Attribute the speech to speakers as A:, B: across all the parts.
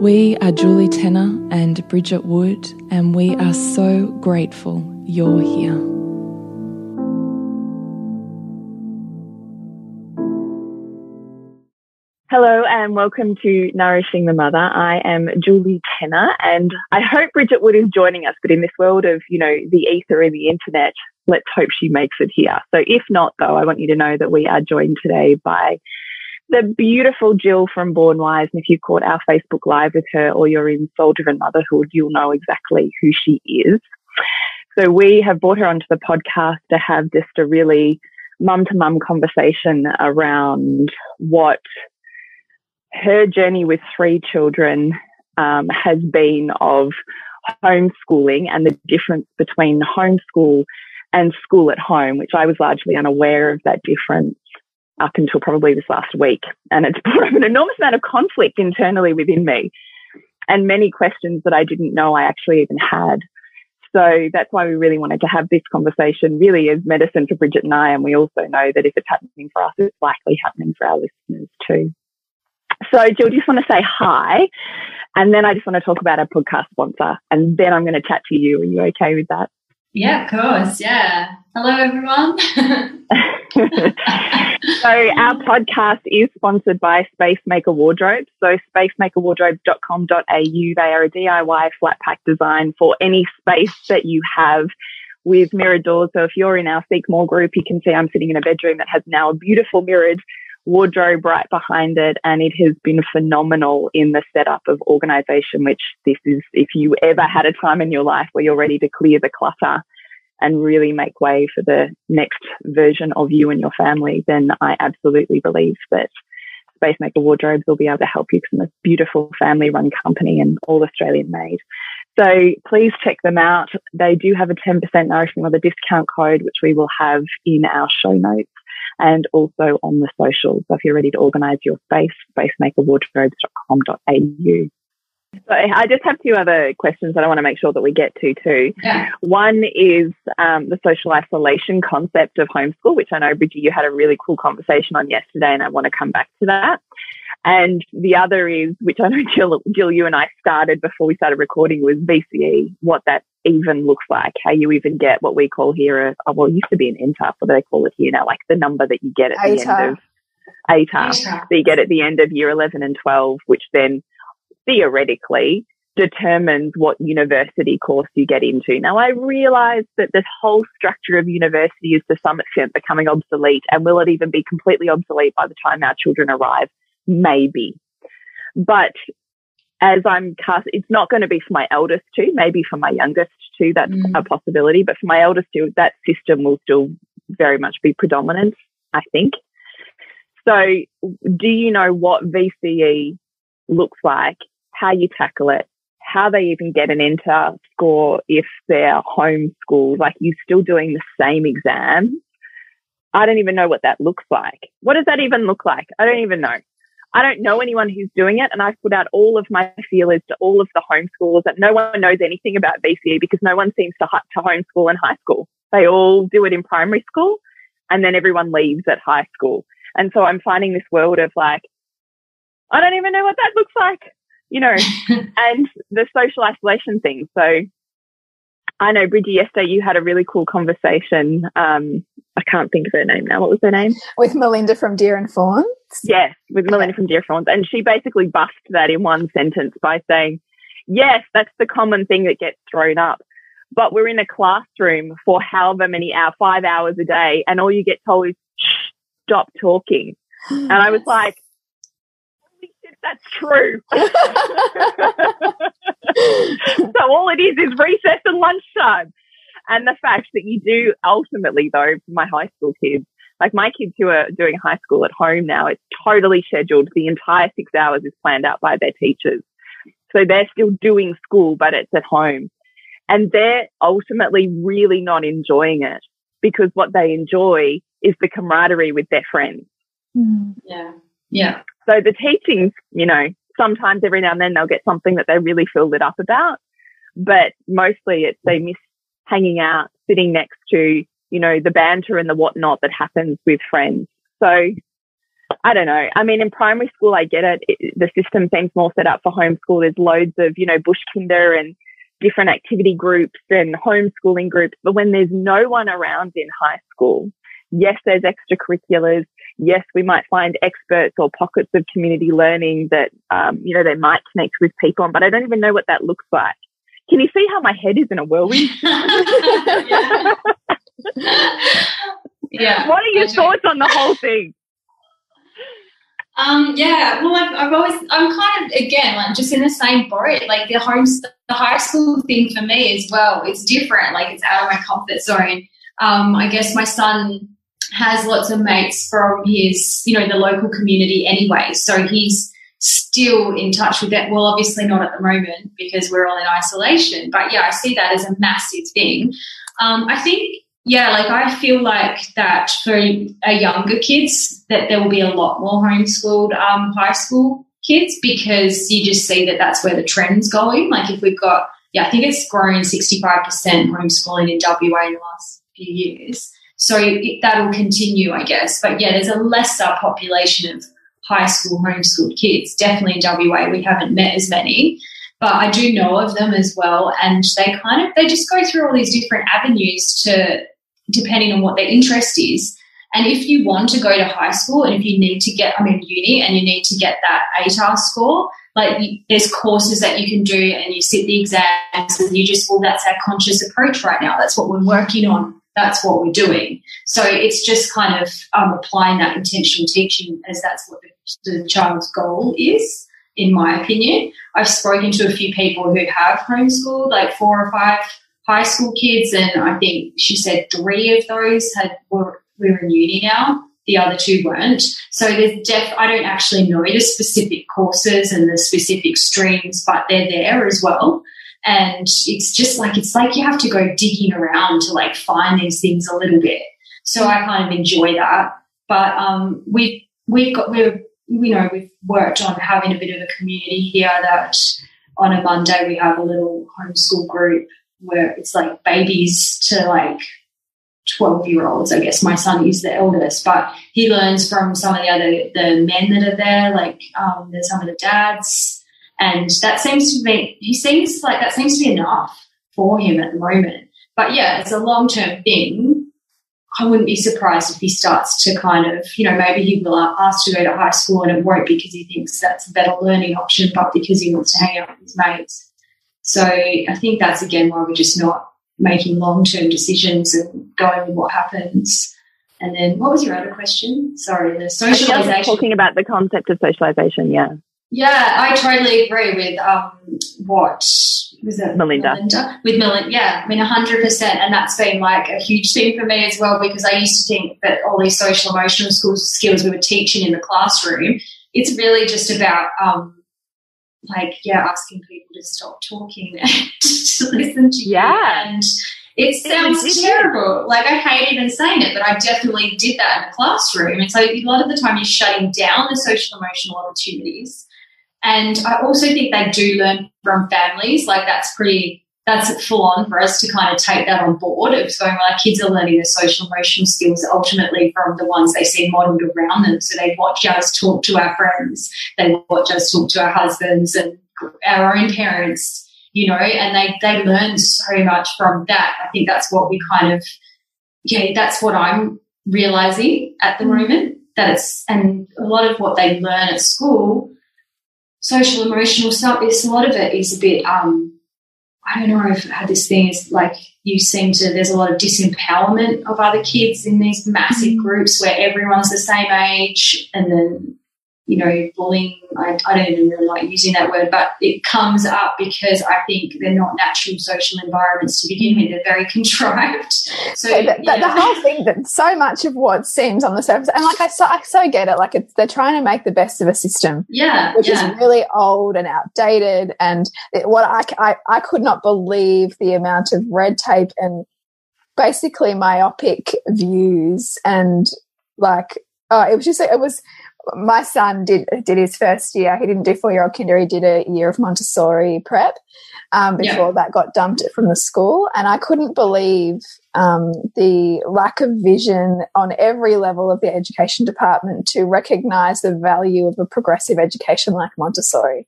A: We are Julie Tenner and Bridget Wood, and we are so grateful you're here.
B: Hello and welcome to Nourishing the Mother. I am Julie Tenner and I hope Bridget Wood is joining us, but in this world of, you know, the ether and the internet, let's hope she makes it here. So if not though, I want you to know that we are joined today by the beautiful Jill from Born Wise. And if you caught our Facebook Live with her or you're in Soul Driven Motherhood, you'll know exactly who she is. So we have brought her onto the podcast to have just a really mum to mum conversation around what her journey with three children um, has been of homeschooling and the difference between homeschool and school at home, which I was largely unaware of that difference up until probably this last week. And it's brought up an enormous amount of conflict internally within me and many questions that I didn't know I actually even had. So that's why we really wanted to have this conversation really as medicine for Bridget and I. And we also know that if it's happening for us, it's likely happening for our listeners too. So Jill, just want to say hi. And then I just want to talk about our podcast sponsor. And then I'm going to chat to you. Are you okay with that?
C: Yeah, of course. Yeah. Hello, everyone.
B: so, our podcast is sponsored by Spacemaker Wardrobe. So, spacemakerwardrobes.com.au. They are a DIY flat pack design for any space that you have with mirrored doors. So, if you're in our Seek More group, you can see I'm sitting in a bedroom that has now a beautiful mirrored wardrobe right behind it. And it has been phenomenal in the setup of organization, which this is, if you ever had a time in your life where you're ready to clear the clutter and really make way for the next version of you and your family, then I absolutely believe that Spacemaker Wardrobes will be able to help you from this beautiful family run company and all Australian made. So please check them out. They do have a 10% Nourishing Mother discount code, which we will have in our show notes and also on the socials. So if you're ready to organise your space, spacemakerwardrobes.com.au. So I just have two other questions that I want to make sure that we get to too. Yeah. One is um, the social isolation concept of homeschool, which I know, Bridget, you had a really cool conversation on yesterday, and I want to come back to that. And the other is, which I know Jill, Jill, you and I started before we started recording, was VCE, what that even looks like, how you even get what we call here, a, oh, well, it used to be an ENTER, what do they call it here now? Like the number that you get at the end of ATAR, that you get at the end of year 11 and 12, which then theoretically determines what university course you get into. Now, I realize that this whole structure of university is to some extent becoming obsolete. And will it even be completely obsolete by the time our children arrive? Maybe. But as I'm cast, it's not going to be for my eldest two, maybe for my youngest two, that's mm. a possibility. But for my eldest two, that system will still very much be predominant, I think. So, do you know what VCE looks like, how you tackle it, how they even get an ENTER score if they're homeschooled? Like, you're still doing the same exams? I don't even know what that looks like. What does that even look like? I don't even know. I don't know anyone who's doing it. And I've put out all of my feelers to all of the homeschoolers that no one knows anything about VCE because no one seems to, to homeschool in high school. They all do it in primary school and then everyone leaves at high school. And so I'm finding this world of like, I don't even know what that looks like, you know, and the social isolation thing. So I know, Bridgie, yesterday you had a really cool conversation. Um, I can't think of her name now. What was her name?
D: With Melinda from Deer and Fawns?
B: Yes, with Melinda from Deer and Fawns. And she basically bust that in one sentence by saying, yes, that's the common thing that gets thrown up. But we're in a classroom for however many hours, five hours a day, and all you get told is, stop talking. And I was like, that's true. so all it is is recess and lunchtime. And the fact that you do ultimately though, for my high school kids, like my kids who are doing high school at home now, it's totally scheduled. The entire six hours is planned out by their teachers. So they're still doing school, but it's at home. And they're ultimately really not enjoying it because what they enjoy is the camaraderie with their friends.
C: Mm. Yeah. Yeah.
B: So the teachings, you know, sometimes every now and then they'll get something that they really feel lit up about, but mostly it's they miss hanging out, sitting next to, you know, the banter and the whatnot that happens with friends. So I don't know. I mean, in primary school, I get it. it the system seems more set up for homeschool. There's loads of, you know, bush kinder and different activity groups and homeschooling groups. But when there's no one around in high school, yes, there's extracurriculars. Yes, we might find experts or pockets of community learning that, um, you know, they might connect with people on, but I don't even know what that looks like. Can you see how my head is in a whirlwind?
C: yeah. yeah.
B: What are your thoughts on the whole thing?
C: Um, yeah, well, I've, I've, always, I'm kind of, again, like just in the same boat. Like the home, the high school thing for me as well, it's different. Like it's out of my comfort zone. Um, I guess my son has lots of mates from his, you know, the local community anyway. So he's still in touch with that. Well, obviously not at the moment because we're all in isolation. But yeah, I see that as a massive thing. Um, I think, yeah, like I feel like that for younger kids that there will be a lot more homeschooled um, high school kids because you just see that that's where the trend's going. Like if we've got, yeah, I think it's grown 65% homeschooling in WA in the last few years. So it, that'll continue, I guess. But yeah, there's a lesser population of high school homeschooled kids. Definitely in WA, we haven't met as many, but I do know of them as well. And they kind of, they just go through all these different avenues to, depending on what their interest is. And if you want to go to high school and if you need to get, I mean, uni and you need to get that ATAR score, like there's courses that you can do and you sit the exams and you just, well, that's our conscious approach right now. That's what we're working on that's what we're doing. So it's just kind of um, applying that intentional teaching as that's what the, the, child's goal is, in my opinion. I've spoken to a few people who have homeschooled, like four or five high school kids, and I think she said three of those had were, were in uni now. The other two weren't. So there's def. I don't actually know the specific courses and the specific streams, but they're there as well and it's just like it's like you have to go digging around to like find these things a little bit. So i kind of enjoy that. But um, we've we've got we've you know we've worked on having a bit of a community here that on a monday we have a little homeschool group where it's like babies to like 12 year olds i guess my son is the eldest but he learns from some of the other the men that are there like um, there's some of the dads and that seems to be, he seems like that seems to be enough for him at the moment. But yeah, it's a long term thing. I wouldn't be surprised if he starts to kind of, you know, maybe he will ask to go to high school and it won't because he thinks that's a better learning option, but because he wants to hang out with his mates. So I think that's again why we're just not making long term decisions and going with what happens. And then what was your other question? Sorry, the socialization.
B: Talking about the concept of socialization, yeah.
C: Yeah, I totally agree with um, what was it
B: Melinda.
C: Melinda with Melinda. Yeah, I mean, hundred percent, and that's been like a huge thing for me as well because I used to think that all these social emotional skills skills we were teaching in the classroom, it's really just about um, like yeah, asking people to stop talking and to listen to
B: yeah.
C: you and It sounds it terrible. Like I hate even saying it, but I definitely did that in the classroom. And so a lot of the time you're shutting down the social emotional opportunities. And I also think they do learn from families. Like that's pretty that's full on for us to kind of take that on board of going, well, our kids are learning the social emotional skills ultimately from the ones they see modeled around them. So they watch us talk to our friends, they watch us talk to our husbands and our own parents, you know, and they, they learn so much from that. I think that's what we kind of, yeah, that's what I'm realizing at the mm. moment that it's, and a lot of what they learn at school, social emotional stuff is a lot of it is a bit, um, I don't know, if I've had this thing is like you seem to, there's a lot of disempowerment of other kids in these massive mm. groups where everyone's the same age and then you know, bullying, I, I, don't even really like using that word, but it comes up because I think they're not natural social environments to begin with. They're very contrived. So
D: the, the, the, whole thing, that so much of what seems on the surface, and like I so, I so get it, like they're trying to make the best of a system,
C: yeah,
D: which
C: yeah.
D: is really old and outdated. And it, what I, I, I could not believe the amount of red tape and basically myopic views and like, oh, it was just, it was, my son did did his first year. He didn't do four year old kinder. He did a year of Montessori prep um, before yeah. that got dumped from the school, and I couldn't believe um, the lack of vision on every level of the education department to recognise the value of a progressive education like Montessori.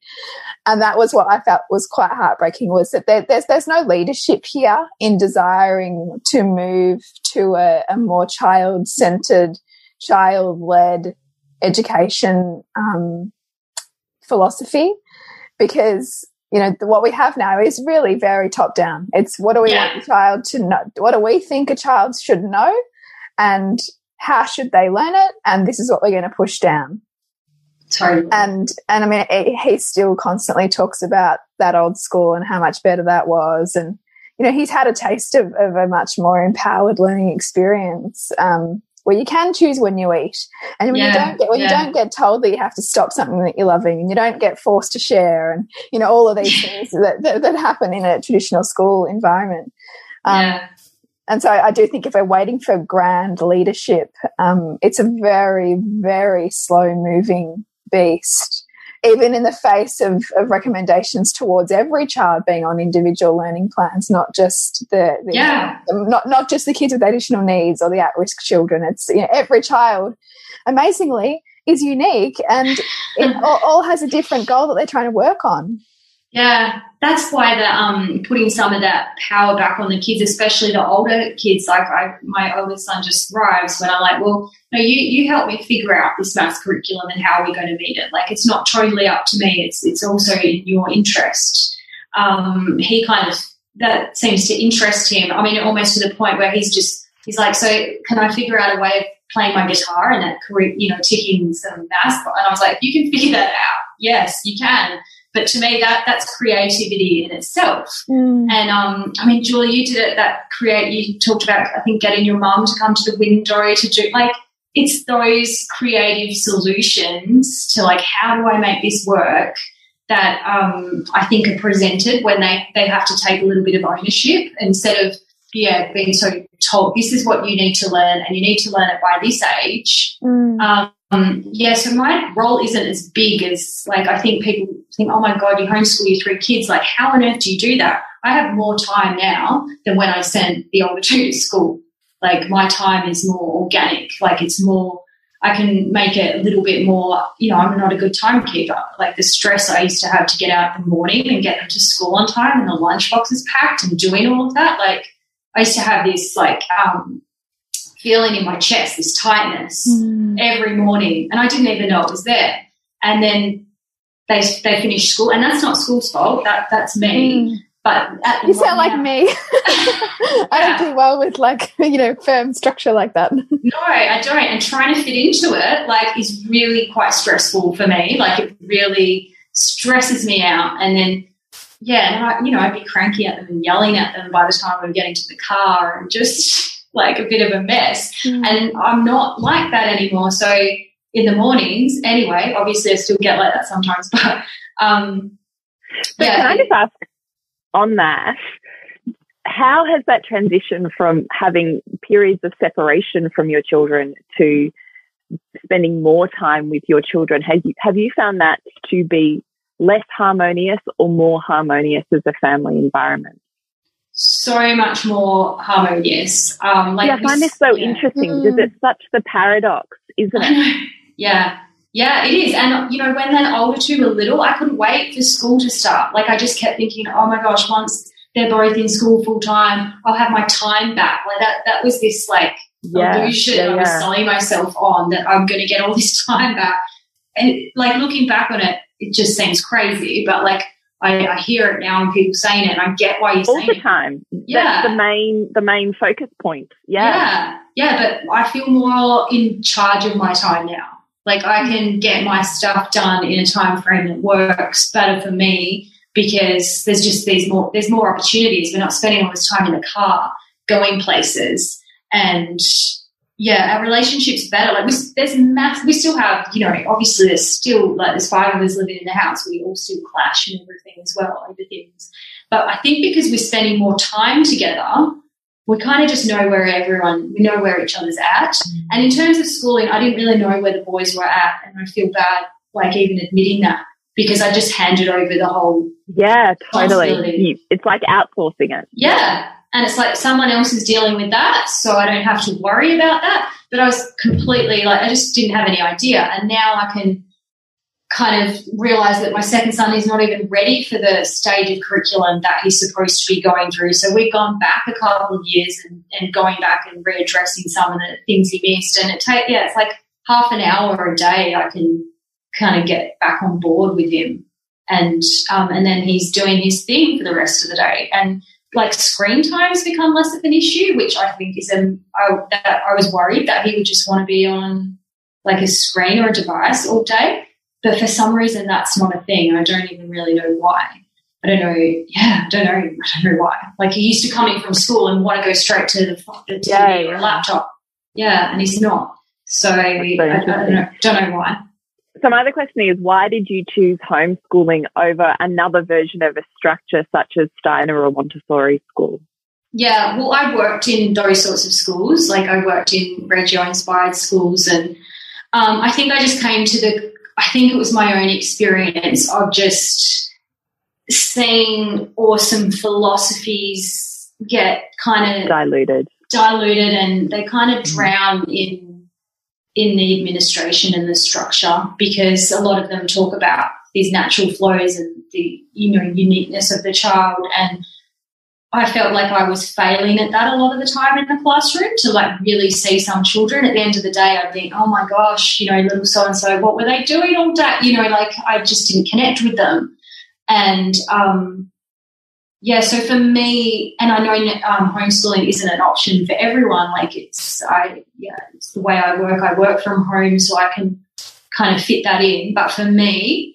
D: And that was what I felt was quite heartbreaking. Was that there, there's there's no leadership here in desiring to move to a, a more child centered, child led education um, philosophy because you know what we have now is really very top down. It's what do we yeah. want the child to know? What do we think a child should know? And how should they learn it? And this is what we're going to push down.
C: Totally.
D: And and i mean it, he still constantly talks about that old school and how much better that was. And you know he's had a taste of, of a much more empowered learning experience. Um, where you can choose when you eat. And when yeah, you don't get when yeah. you don't get told that you have to stop something that you're loving and you don't get forced to share and you know all of these things that, that, that, happen in a traditional school environment. Um, yeah. And so I do think if we're waiting for grand leadership, um, it's a very, very slow moving beast even in the face of, of recommendations towards every child being on individual learning plans, not just the, the
C: yeah.
D: not not just the kids with additional needs or the at risk children. It's you know, every child, amazingly, is unique and it all, all has a different goal that they're trying to work on.
C: Yeah, that's why the um putting some of that power back on the kids, especially the older kids. Like I, my oldest son just thrives when I'm like, well, no, you you help me figure out this maths curriculum and how we're going to meet it. Like it's not totally up to me. It's it's also in your interest. Um, he kind of that seems to interest him. I mean, almost to the point where he's just he's like, so can I figure out a way of playing my guitar and that you know ticking some maths? And I was like, you can figure that out. Yes, you can but to me, that that's creativity in itself. Mm. And um, I mean, Julie, you did it. That create. You talked about, I think, getting your mum to come to the window to do like it's those creative solutions to like how do I make this work that um, I think are presented when they they have to take a little bit of ownership instead of yeah being so told this is what you need to learn and you need to learn it by this age. Mm. Um, um, yeah, so my role isn't as big as like I think people think, oh my god, you homeschool your three kids. Like, how on earth do you do that? I have more time now than when I sent the older two to school. Like my time is more organic. Like it's more. I can make it a little bit more. You know, I'm not a good timekeeper. Like the stress I used to have to get out in the morning and get them to school on time, and the lunchbox is packed, and doing all of that. Like I used to have this like um, feeling in my chest, this tightness mm. every morning. And I didn't even know it was there. And then they, they finished school, and that's not school's fault. That that's me. Mm. But
D: you sound like me. I don't do well with like you know firm structure like that.
C: no, I don't. And trying to fit into it like is really quite stressful for me. Like it really stresses me out. And then yeah, and I, you know I'd be cranky at them and yelling at them by the time we are getting to the car, and just like a bit of a mess. Mm. And I'm not like that anymore. So in the mornings, anyway, obviously I still get like that sometimes, but um
B: but yeah. can I just ask on that? how has that transition from having periods of separation from your children to spending more time with your children? Have you, have you found that to be less harmonious or more harmonious as a family environment?
C: So much more harmonious. Um, like
B: yeah, I find this so yeah. interesting mm. because it's such the paradox, isn't it?
C: yeah. Yeah, it is. And, you know, when the older two were little, I couldn't wait for school to start. Like, I just kept thinking, oh my gosh, once they're both in school full time, I'll have my time back. Like, that, that was this, like, yeah, illusion yeah, I was selling myself on that I'm going to get all this time back. And, like, looking back on it, it just seems crazy. But, like, I, I, hear it now and people saying it and I get why you're
B: all
C: saying
B: the time.
C: It. Yeah.
B: That's the main the main focus point. Yeah.
C: Yeah. Yeah. But I feel more in charge of my time now. Like I can get my stuff done in a time frame that works better for me because there's just these more there's more opportunities. We're not spending all this time in the car going places and yeah, our relationship's better. Like we, there's mass, we still have, you know, obviously there's still like there's five of us living in the house. We all still clash and everything as well over things. But I think because we're spending more time together, we kind of just know where everyone, we know where each other's at. Mm. And in terms of schooling, I didn't really know where the boys were at. And I feel bad, like even admitting that because I just handed over the whole.
B: Yeah, totally. It's like outsourcing it.
C: Yeah. And it's like someone else is dealing with that. So I don't have to worry about that. But I was completely like, I just didn't have any idea. And now I can kind of realize that my second son is not even ready for the stage of curriculum that he's supposed to be going through. So we've gone back a couple of years and, and going back and readdressing some of the things he missed. And it take yeah, it's like half an hour a day I can kind of get back on board with him. And um, and then he's doing his thing for the rest of the day. And like screen times become less of an issue, which I think is um I, that I was worried that he would just want to be on like a screen or a device all day but for some reason, that's not a thing. I don't even really know why. I don't know. Yeah, I don't know. I don't know why. Like he used to come in from school and want to go straight to the, the TV yeah, or laptop. Yeah, and he's not. So I, I, don't, know, don't know why.
B: So my other question is, why did you choose homeschooling over another version of a structure such as Steiner or Montessori school?
C: Yeah, well, I worked in those sorts of schools. Like I worked in Reggio-inspired schools, and um, I think I just came to the I think it was my own experience of just seeing awesome philosophies get kind of
B: diluted,
C: diluted, and they kind of drown in in the administration and the structure because a lot of them talk about these natural flows and the you know uniqueness of the child and I felt like I was failing at that a lot of the time in the classroom to like really see some children. At the end of the day, I'd think, oh my gosh, you know, little so and so, what were they doing all day? You know, like I just didn't connect with them. And um, yeah, so for me, and I know um, homeschooling isn't an option for everyone. Like it's, I yeah, it's the way I work. I work from home, so I can kind of fit that in. But for me,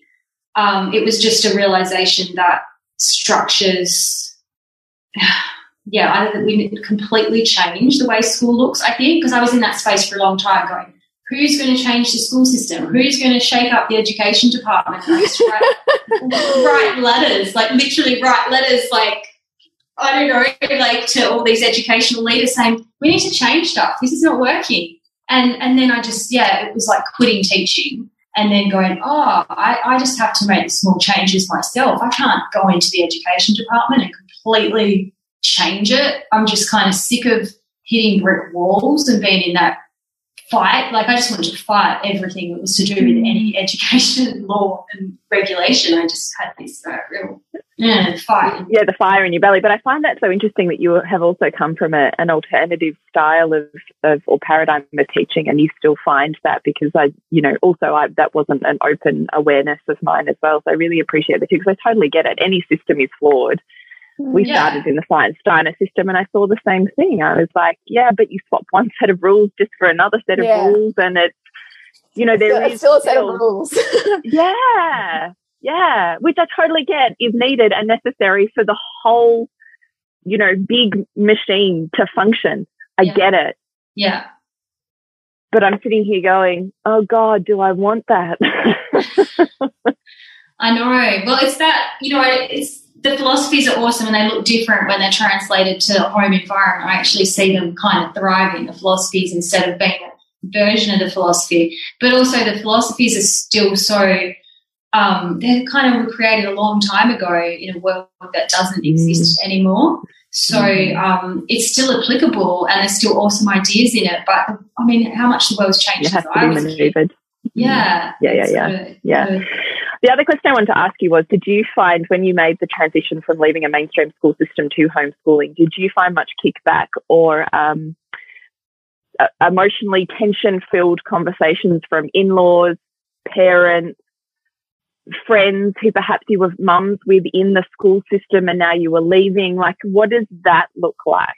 C: um, it was just a realization that structures yeah, that we completely change the way school looks, I think, because I was in that space for a long time going, who's going to change the school system? Who's going to shake up the education department? write, write letters, like literally write letters, like, I don't know, like to all these educational leaders saying, we need to change stuff. This is not working. And, and then I just, yeah, it was like quitting teaching and then going, oh, I, I just have to make small changes myself. I can't go into the education department and completely change it. I'm just kind of sick of hitting brick walls and being in that fight. Like I just wanted to fight everything that was to do with any education, law, and regulation. I just had this uh, real yeah, fight.
B: Yeah, the fire in your belly. But I find that so interesting that you have also come from a, an alternative style of, of or paradigm of teaching, and you still find that because I, you know, also I, that wasn't an open awareness of mine as well. So I really appreciate that too because I totally get it. Any system is flawed we yeah. started in the Science Steiner system and I saw the same thing. I was like, yeah, but you swap one set of rules just for another set of yeah. rules and it's, you know, there
D: it's is still a set of rules.
B: yeah. Yeah. Which I totally get is needed and necessary for the whole, you know, big machine to function. I
C: yeah.
B: get it.
C: Yeah.
B: But I'm sitting here going, oh God, do I want that?
C: I know. Well, it's that, you know, it's, the philosophies are awesome and they look different when they're translated to home environment. I actually see them kind of thriving, the philosophies, instead of being a version of the philosophy. But also, the philosophies are still so, um, they're kind of created a long time ago in a world that doesn't exist mm. anymore. So mm. um, it's still applicable and there's still awesome ideas in it. But I mean, how much the world's changed.
B: It has to be maneuvered.
C: Yeah.
B: Yeah, yeah, yeah. yeah. The other question I wanted to ask you was Did you find when you made the transition from leaving a mainstream school system to homeschooling, did you find much kickback or um, emotionally tension filled conversations from in laws, parents, friends who perhaps you were mums within the school system and now you were leaving? Like, what does that look like?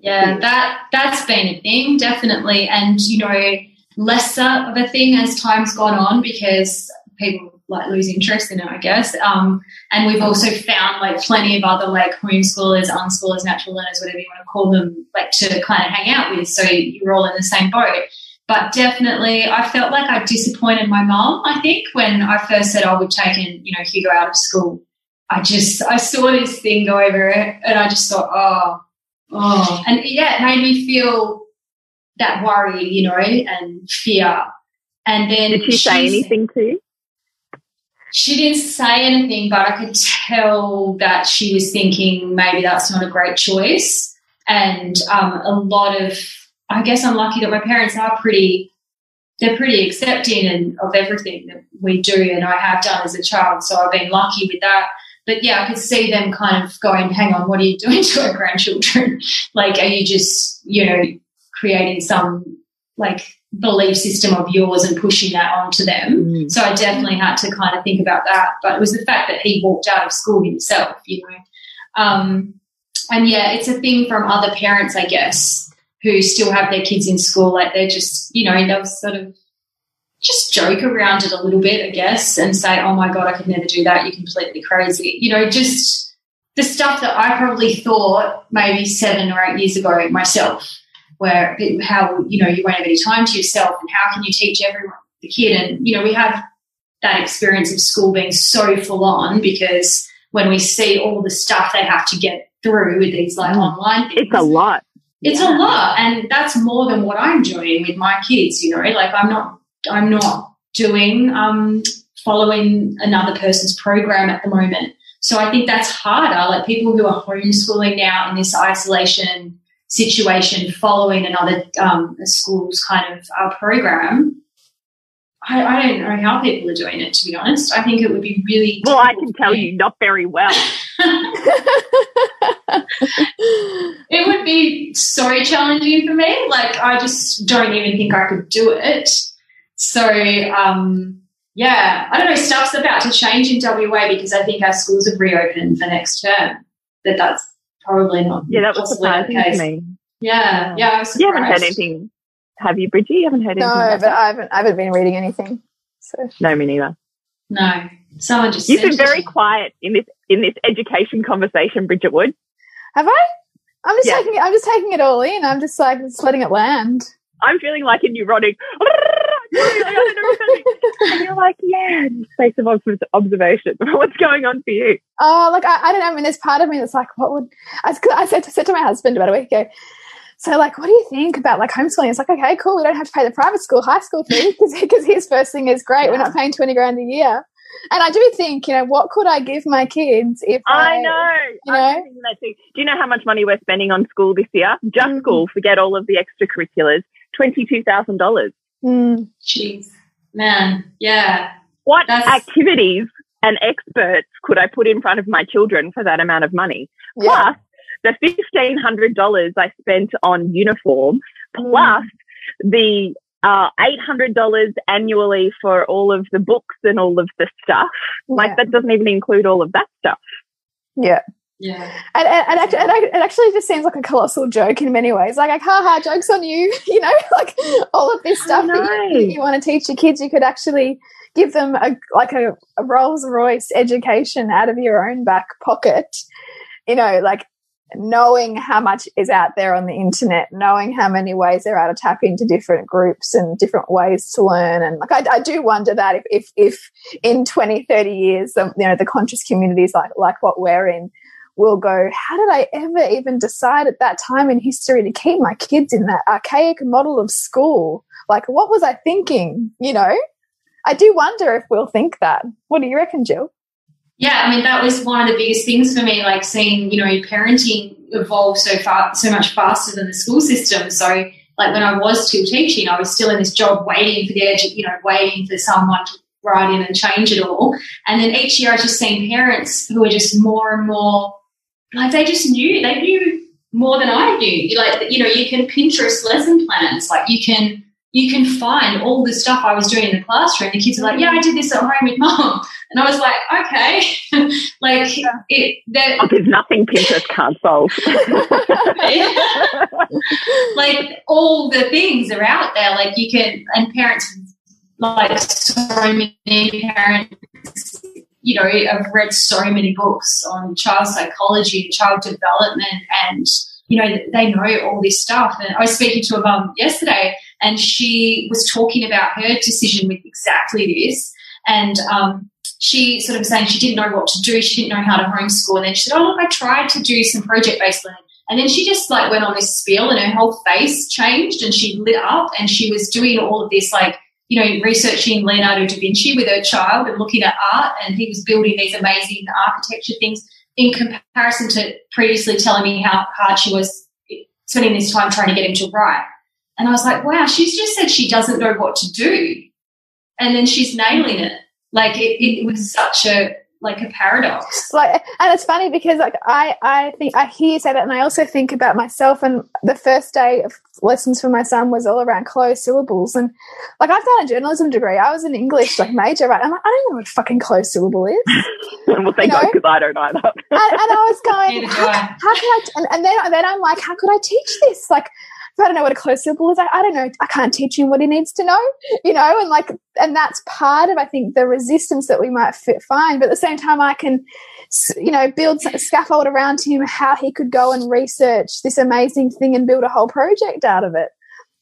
C: Yeah, that that's been a thing, definitely. And you know, lesser of a thing as time's gone on because people like lose interest in it, I guess. Um, and we've also found like plenty of other like homeschoolers, unschoolers, natural learners, whatever you want to call them, like to kind of hang out with. So you're all in the same boat. But definitely, I felt like I disappointed my mom. I think when I first said I would take in, you know, Hugo out of school, I just I saw this thing go over it, and I just thought, oh, oh, and yeah, it made me feel that worry, you know, and fear. And then
B: did she say anything to you?
C: She didn't say anything, but I could tell that she was thinking maybe that's not a great choice. And um, a lot of, I guess I'm lucky that my parents are pretty, they're pretty accepting and of everything that we do and I have done as a child. So I've been lucky with that. But yeah, I could see them kind of going, hang on, what are you doing to our grandchildren? like, are you just, you know, creating some like belief system of yours and pushing that onto them. Mm. So I definitely had to kind of think about that. But it was the fact that he walked out of school himself, you know. Um, and yeah, it's a thing from other parents, I guess, who still have their kids in school. Like they're just, you know, they'll sort of just joke around it a little bit, I guess, and say, oh my God, I could never do that. You're completely crazy. You know, just the stuff that I probably thought maybe seven or eight years ago myself where how you know you won't have any time to yourself and how can you teach everyone the kid? And you know we have that experience of school being so full on because when we see all the stuff they have to get through with these like mm. online
B: things, it's a lot.
C: it's yeah. a lot. And that's more than what i'm doing with my kids you know? Like i'm not i'm not doing um following another person's program at the moment. So i think that's harder. Like people who are homeschooling now in this isolation situation following another um, school's kind of uh, program. I, I, don't know how people are doing it, to be honest. I think it would be really.
B: Well, I can tell you, not very well.
C: it would be so challenging for me. Like, I just don't even think I could do it. So, um, yeah, I don't know. Stuff's about to change in WA because I think our schools have reopened for next term. That that's probably not.
B: Yeah, that was surprising to me.
C: Yeah, yeah. I was.
B: You haven't heard anything, have you, Bridgie? You haven't heard anything?
D: No, but I haven't. I haven't been reading anything. So
B: no, me neither.
C: No, someone just.
B: You've been very quiet in this in this education conversation, Bridget Wood.
D: Have I? I'm just yeah. taking it. I'm just taking it all in. I'm just like just letting it land.
B: I'm feeling like a neurotic. and you're like, yeah, space of observation. What's going on for you?
D: Oh, like I, I, don't know. I mean, there's part of me that's like, what would I, I said, to, said to my husband about a week ago. So, like, what do you think about like homeschooling? It's like, okay, cool. We don't have to pay the private school, high school fee because his first thing is great. Yeah. We're not paying twenty grand a year. And I do think, you know, what could I give my kids if I,
B: I know, you know? Do you know how much money we're spending on school this year? Just mm -hmm. school, forget all of the extracurriculars. Twenty-two thousand dollars.
C: Mm. Jeez, man, yeah.
B: What That's... activities and experts could I put in front of my children for that amount of money? Yeah. Plus the fifteen hundred dollars I spent on uniform, mm. plus mm. the uh, eight hundred dollars annually for all of the books and all of the stuff. Yeah. Like that doesn't even include all of that stuff.
D: Yeah.
C: Yeah. And,
D: and, and, actually, and it actually just seems like a colossal joke in many ways. Like, like haha, joke's on you. You know, like all of this stuff that you, you, want to teach your kids, you could actually give them a like a, a Rolls Royce education out of your own back pocket. You know, like knowing how much is out there on the internet, knowing how many ways there are to tap into different groups and different ways to learn. And like, I, I do wonder that if, if, if in 20, 30 years, um, you know, the conscious communities like, like what we're in will go, how did I ever even decide at that time in history to keep my kids in that archaic model of school? Like, what was I thinking? You know, I do wonder if we'll think that. What do you reckon, Jill?
C: Yeah, I mean that was one of the biggest things for me, like seeing you know parenting evolve so far, so much faster than the school system. So like when I was still teaching, I was still in this job waiting for the edu- you know waiting for someone to write in and change it all. And then each year I just seen parents who were just more and more like they just knew they knew more than I knew. Like you know you can Pinterest lesson plans, like you can you can find all the stuff I was doing in the classroom. The kids are like, yeah, I did this at home with mom. And I was like, okay. like, yeah. it,
B: oh, there's nothing Pinterest can't solve.
C: like, all the things are out there. Like, you can, and parents, like, so many parents, you know, I've read so many books on child psychology and child development and, you know, they know all this stuff. And I was speaking to a mum yesterday and she was talking about her decision with exactly this. And um, she sort of saying she didn't know what to do, she didn't know how to homeschool. And then she said, Oh, look, I tried to do some project based learning. And then she just like went on this spiel and her whole face changed and she lit up and she was doing all of this like, you know, researching Leonardo da Vinci with her child and looking at art and he was building these amazing architecture things in comparison to previously telling me how hard she was spending this time trying to get him to write. And I was like, wow, she's just said she doesn't know what to do. And then she's nailing it. Like it, it was such a like a paradox.
D: Like, and it's funny because like I, I think I hear you say that, and I also think about myself. And the first day of lessons for my son was all around closed syllables, and like I've done a journalism degree. I was an English like major, right? I'm like, I don't know what fucking closed syllable is.
B: well, thank God, because I don't either. and, and
D: I was going, how, how, can I? And, and then, then I'm like, how could I teach this? Like, I don't know what a closed syllable is. I, I don't know. I can't teach him what he needs to know, you know, and like, and that's part of, I think, the resistance that we might fit, find. But at the same time, I can, you know, build a scaffold around him how he could go and research this amazing thing and build a whole project out of it.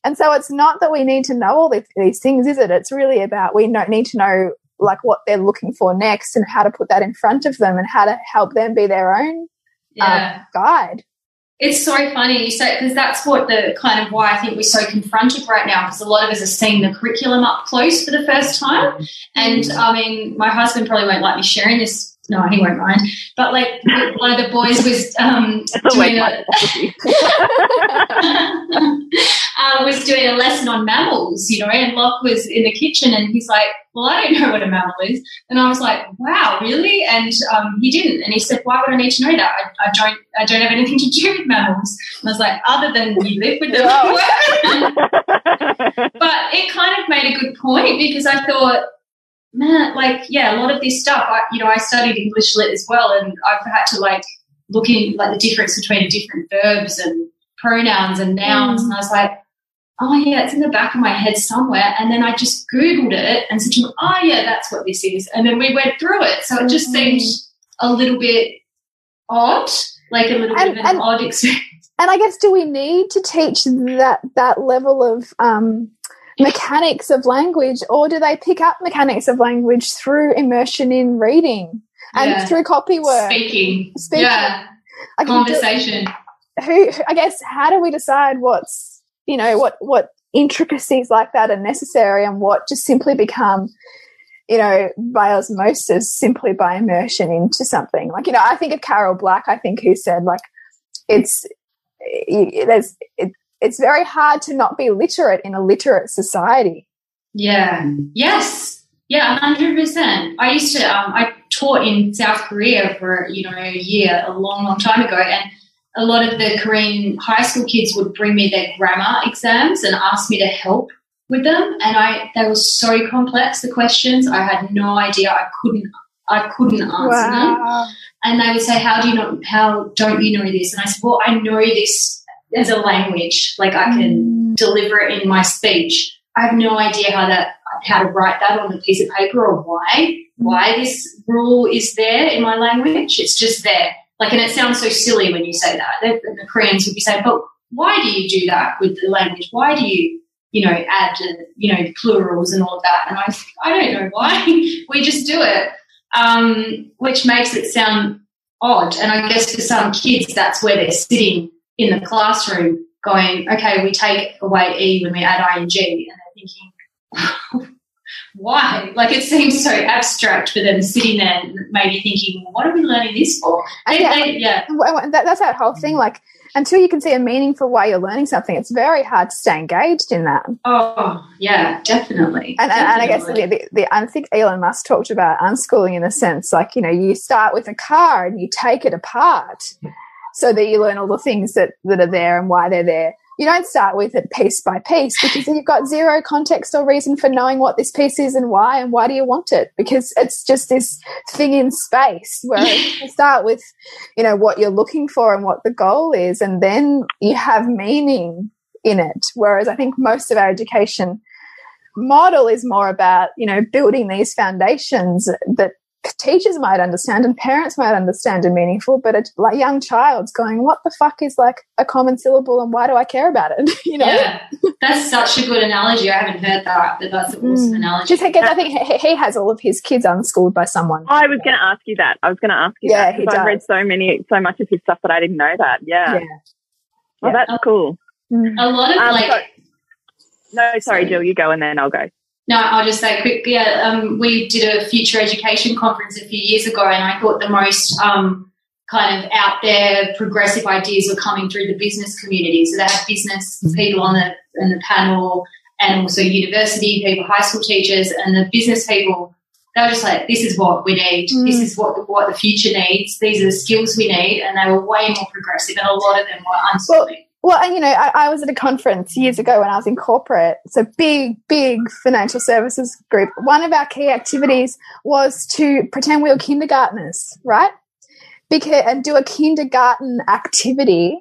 D: And so it's not that we need to know all these things, is it? It's really about we don't need to know like what they're looking for next and how to put that in front of them and how to help them be their own yeah. um, guide.
C: It's so funny you say because that's what the kind of why I think we're so confronted right now because a lot of us are seeing the curriculum up close for the first time. Mm-hmm. And I mean, my husband probably won't like me sharing this no, he won't mind. But like one of the boys was um, doing a, uh, was doing a lesson on mammals, you know, and Locke was in the kitchen and he's like, "Well, I don't know what a mammal is," and I was like, "Wow, really?" And um, he didn't, and he said, "Why would I need to know that? I, I, don't, I don't have anything to do with mammals." And I was like, "Other than you live with them." but it kind of made a good point because I thought man, like, yeah, a lot of this stuff, I, you know, I studied English lit as well, and I've had to like look in like the difference between different verbs and pronouns and nouns, mm. and I was like, oh yeah, it's in the back of my head somewhere. And then I just Googled it and said to him, oh yeah, that's what this is. And then we went through it. So it just mm. seemed a little bit odd, like a little and, bit of an and, odd experience.
D: And I guess, do we need to teach that that level of um, mechanics of language, or do they pick up mechanics of language through immersion in reading and yeah. through copy work?
C: Speaking. Speaking. Yeah. Like Conversation.
D: Who, I guess, how do we decide what's, you know, what, what intricacies like that are necessary and what just simply become, you know, by osmosis simply by immersion into something? Like, you know, I think of Carol Black, I think, who said, like, it's, there's, it, it's very hard to not be literate in a literate society.
C: Yeah. Yes. Yeah, hundred percent. I used to. Um, I taught in South Korea for you know a year, a long, long time ago, and a lot of the Korean high school kids would bring me their grammar exams and ask me to help with them, and I they were so complex the questions. I had no idea. I couldn't. I couldn't answer wow. them, and they would say, "How do you know? How don't you know this?" And I said, "Well, I know this as a language. Like I can mm. deliver it in my speech. I have no idea how that how to write that on a piece of paper or why why this rule is there in my language. It's just there. Like, and it sounds so silly when you say that. The, the Koreans would be saying, but why do you do that with the language? Why do you, you know, add, you know, plurals and all of that? And I, I don't know why. we just do it, um, which makes it sound odd. And I guess for some kids, that's where they're sitting in the classroom going, okay, we take away E when we add ing, and they're thinking, why? Like it seems so abstract for them sitting there, maybe thinking, well, what are we learning this for? They,
D: yeah,
C: they, yeah.
D: That, that's that whole thing. Like until you can see a meaning for why you're learning something, it's very hard to stay engaged in that.
C: Oh, yeah, definitely.
D: And,
C: definitely.
D: and I guess the, the, the, I think Elon Musk talked about unschooling in a sense, like, you know, you start with a car and you take it apart so that you learn all the things that, that are there and why they're there. You don't start with it piece by piece because you've got zero context or reason for knowing what this piece is and why and why do you want it? Because it's just this thing in space where you start with you know what you're looking for and what the goal is and then you have meaning in it. Whereas i think most of our education model is more about you know building these foundations that teachers might understand and parents might understand are meaningful, but a like, young child's going, "What the fuck is like a common syllable, and why do I care about it?" you know,
C: yeah, that's such a good analogy. I haven't heard that, but that's an awesome mm. analogy.
D: Just I think he has all of his kids unschooled by someone.
B: I was going to ask you that. I was going to ask you yeah, that because I've read so many, so much of his stuff that I didn't know that. Yeah, yeah. Well, yeah. that's cool.
C: Mm. A lot of um, like. So,
B: no, sorry, sorry, Jill. You go, and then I'll go.
C: No, I'll just say quickly. Yeah, um, we did a future education conference a few years ago, and I thought the most um, kind of out there progressive ideas were coming through the business community. So they had business mm-hmm. people on the in the panel, and also university people, high school teachers, and the business people. They were just like, "This is what we need. Mm. This is what what the future needs. These are the skills we need," and they were way more progressive, and a lot of them were unschooling. Well,
D: well, and you know, I, I, was at a conference years ago when I was in corporate, so big, big financial services group. One of our key activities was to pretend we were kindergartners, right? Because and do a kindergarten activity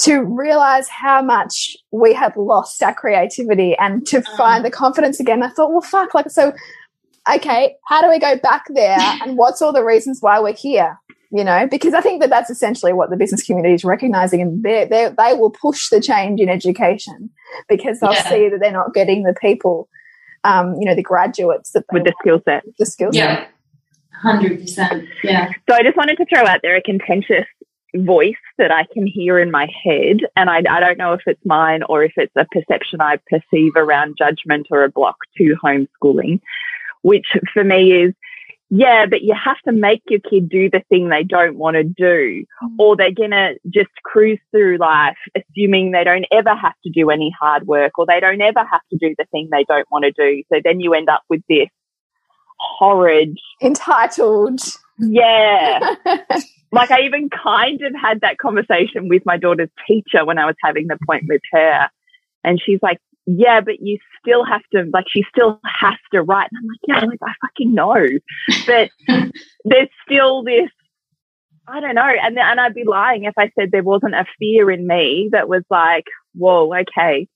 D: to realize how much we had lost our creativity and to uh-huh. find the confidence again. I thought, well, fuck, like so. Okay, how do we go back there? And what's all the reasons why we're here? You know, because I think that that's essentially what the business community is recognizing, and they they they will push the change in education because they'll yeah. see that they're not getting the people, um, you know, the graduates that
B: with the skill set,
D: the skill set.
C: Yeah, hundred percent. Yeah.
B: So I just wanted to throw out there a contentious voice that I can hear in my head, and I, I don't know if it's mine or if it's a perception I perceive around judgment or a block to homeschooling, which for me is yeah, but you have to make your kid do the thing they don't want to do, mm. or they're going to just cruise through life assuming they don't ever have to do any hard work or they don't ever have to do the thing they don't want to do. So then you end up with this horrid,
D: entitled.
B: Yeah. like I even kind of had that conversation with my daughter's teacher when I was having the point with her. And she's like, yeah, but you still have to, like, she still has to write. And I'm like, yeah, like, I fucking know. But there's still this, I don't know. And, and I'd be lying if I said there wasn't a fear in me that was like, whoa, okay,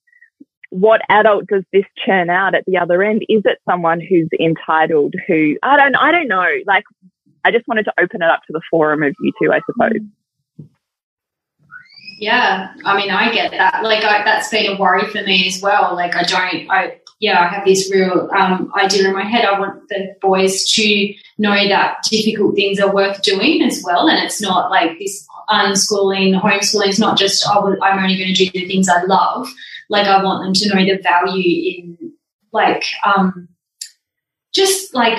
B: what adult does this churn out at the other end? Is it someone who's entitled who, I don't, I don't know. Like, I just wanted to open it up to the forum of you two, I suppose.
C: Yeah, I mean, I get that. Like, I, that's been a worry for me as well. Like, I don't, I, yeah, I have this real um, idea in my head. I want the boys to know that difficult things are worth doing as well. And it's not like this unschooling, homeschooling is not just, oh, I'm only going to do the things I love. Like, I want them to know the value in, like, um, just like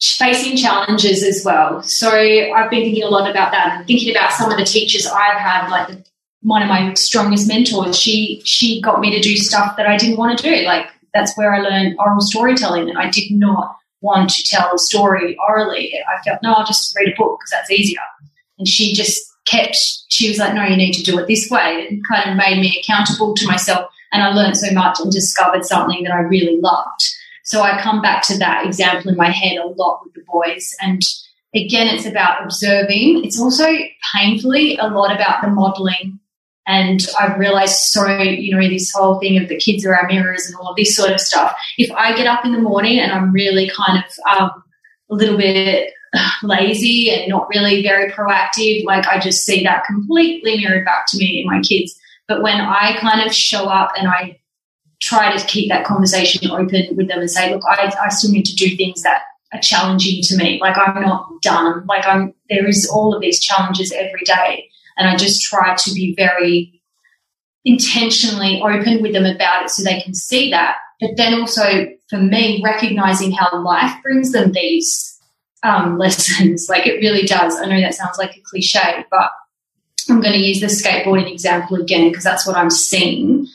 C: facing challenges as well. So I've been thinking a lot about that and thinking about some of the teachers I've had, like the one of my strongest mentors, she she got me to do stuff that I didn't want to do. Like that's where I learned oral storytelling, and I did not want to tell a story orally. I felt no, I'll just read a book because that's easier. And she just kept. She was like, no, you need to do it this way, and kind of made me accountable to myself. And I learned so much and discovered something that I really loved. So I come back to that example in my head a lot with the boys and again, it's about observing. It's also painfully a lot about the modeling and I've realized so, you know, this whole thing of the kids are our mirrors and all of this sort of stuff. If I get up in the morning and I'm really kind of um, a little bit lazy and not really very proactive. Like I just see that completely mirrored back to me in my kids. But when I kind of show up and I try to keep that conversation open with them and say, look, I, I still need to do things that are challenging to me. Like I'm not done. Like I'm, there is all of these challenges every day. And I just try to be very intentionally open with them about it so they can see that. But then also for me, recognizing how life brings them these um, lessons. Like it really does. I know that sounds like a cliche, but I'm going to use the skateboarding example again because that's what I'm seeing.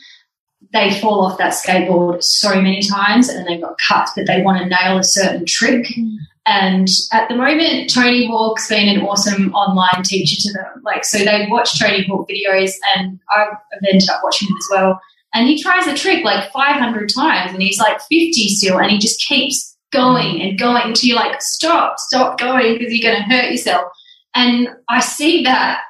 C: They fall off that skateboard so many times and they've got cuts, but they want to nail a certain trick. Mm. And at the moment, Tony Hawk's been an awesome online teacher to them. Like, so they watch Tony Hawk videos and I've ended up watching them as well. And he tries a trick like 500 times and he's like 50 still and he just keeps going and going until you're like, stop, stop going because you're going to hurt yourself. And I see that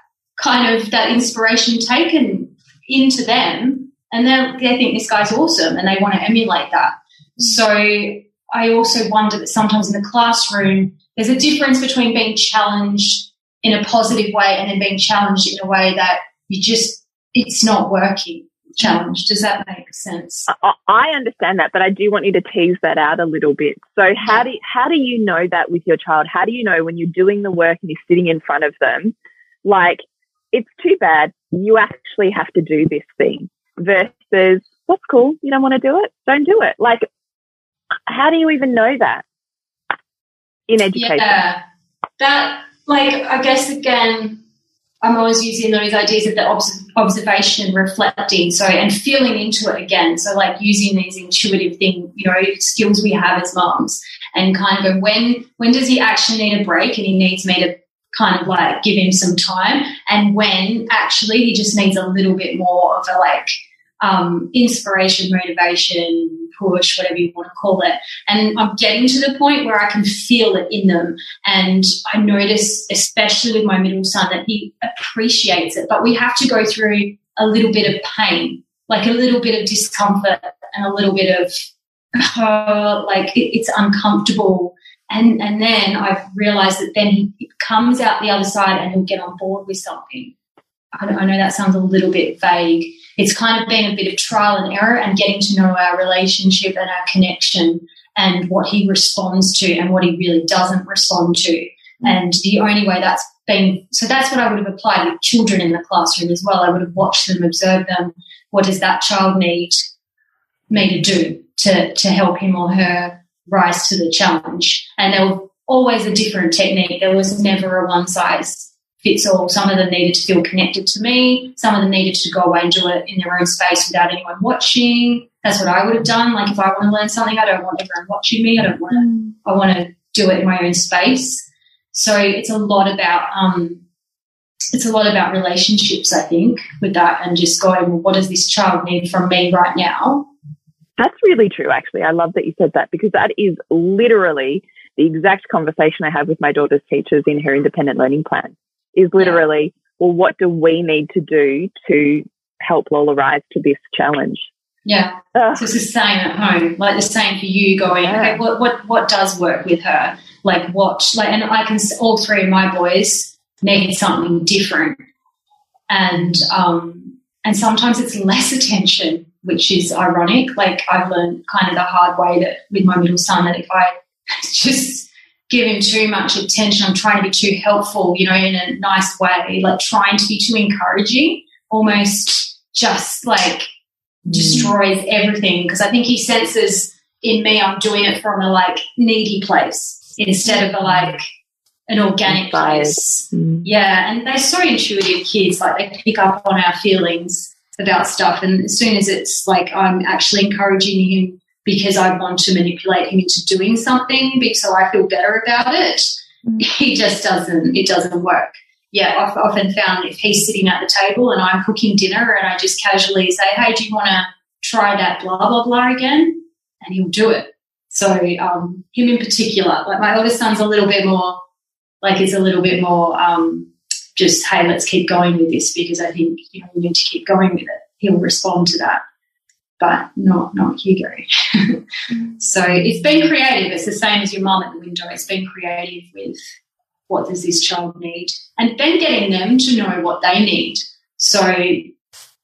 C: kind of that inspiration taken into them and then they think this guy's awesome and they want to emulate that. So I also wonder that sometimes in the classroom, there's a difference between being challenged in a positive way and then being challenged in a way that you just, it's not working. Challenge. Does that make sense?
B: I understand that, but I do want you to tease that out a little bit. So how do how do you know that with your child? How do you know when you're doing the work and you're sitting in front of them, like it's too bad you actually have to do this thing versus that's cool. You don't want to do it. Don't do it. Like, how do you even know that in education?
C: Yeah, that like I guess again, I'm always using those ideas of the obs- observation, reflecting, so and feeling into it again. So like using these intuitive thing, you know, skills we have as moms, and kind of when when does he actually need a break, and he needs me to kind of like give him some time and when actually he just needs a little bit more of a like um, inspiration, motivation, push, whatever you want to call it. And I'm getting to the point where I can feel it in them. And I notice, especially with my middle son, that he appreciates it. But we have to go through a little bit of pain, like a little bit of discomfort and a little bit of, uh, like it, it's uncomfortable and, and then I've realized that then he comes out the other side and he'll get on board with something. I, I know that sounds a little bit vague. It's kind of been a bit of trial and error and getting to know our relationship and our connection and what he responds to and what he really doesn't respond to. Mm. And the only way that's been, so that's what I would have applied with children in the classroom as well. I would have watched them, observed them. What does that child need me to do to, to help him or her rise to the challenge. And there was always a different technique. There was never a one size fits all. Some of them needed to feel connected to me. Some of them needed to go away and do it in their own space without anyone watching. That's what I would have done. Like if I want to learn something, I don't want everyone watching me. I don't want to, mm. I want to do it in my own space. So it's a lot about, um, it's a lot about relationships, I think, with that and just going, well, what does this child need from me right now?
B: That's really true, actually. I love that you said that because that is literally the exact conversation I have with my daughter's teachers in her independent learning plan is literally, well, what do we need to do to help Lola rise to this challenge?
C: Yeah. Uh, so it's the same at home, like the same for you going, yeah. okay, what, what, what does work with her? Like what, like, and I can, all three of my boys need something different. And, um, and sometimes it's less attention which is ironic. Like I've learned kind of the hard way that with my middle son that if I just give him too much attention, I'm trying to be too helpful, you know, in a nice way, like trying to be too encouraging, almost just like mm. destroys everything. Because I think he senses in me I'm doing it from a like needy place instead of a like an organic place. Mm. Yeah, and they're so intuitive kids, like they pick up on our feelings about stuff. And as soon as it's like I'm actually encouraging him because I want to manipulate him into doing something so I feel better about it, mm. he just doesn't, it doesn't work. Yeah, I've often found if he's sitting at the table and I'm cooking dinner and I just casually say, hey, do you want to try that blah, blah, blah again? And he'll do it. So um, him in particular, like my oldest son's a little bit more, like it's a little bit more um, just, hey, let's keep going with this because I think, you know, we need to keep going with it. He'll respond to that. But not not Hugo. so it's been creative. It's the same as your mum at the window. It's been creative with what does this child need, and then getting them to know what they need. So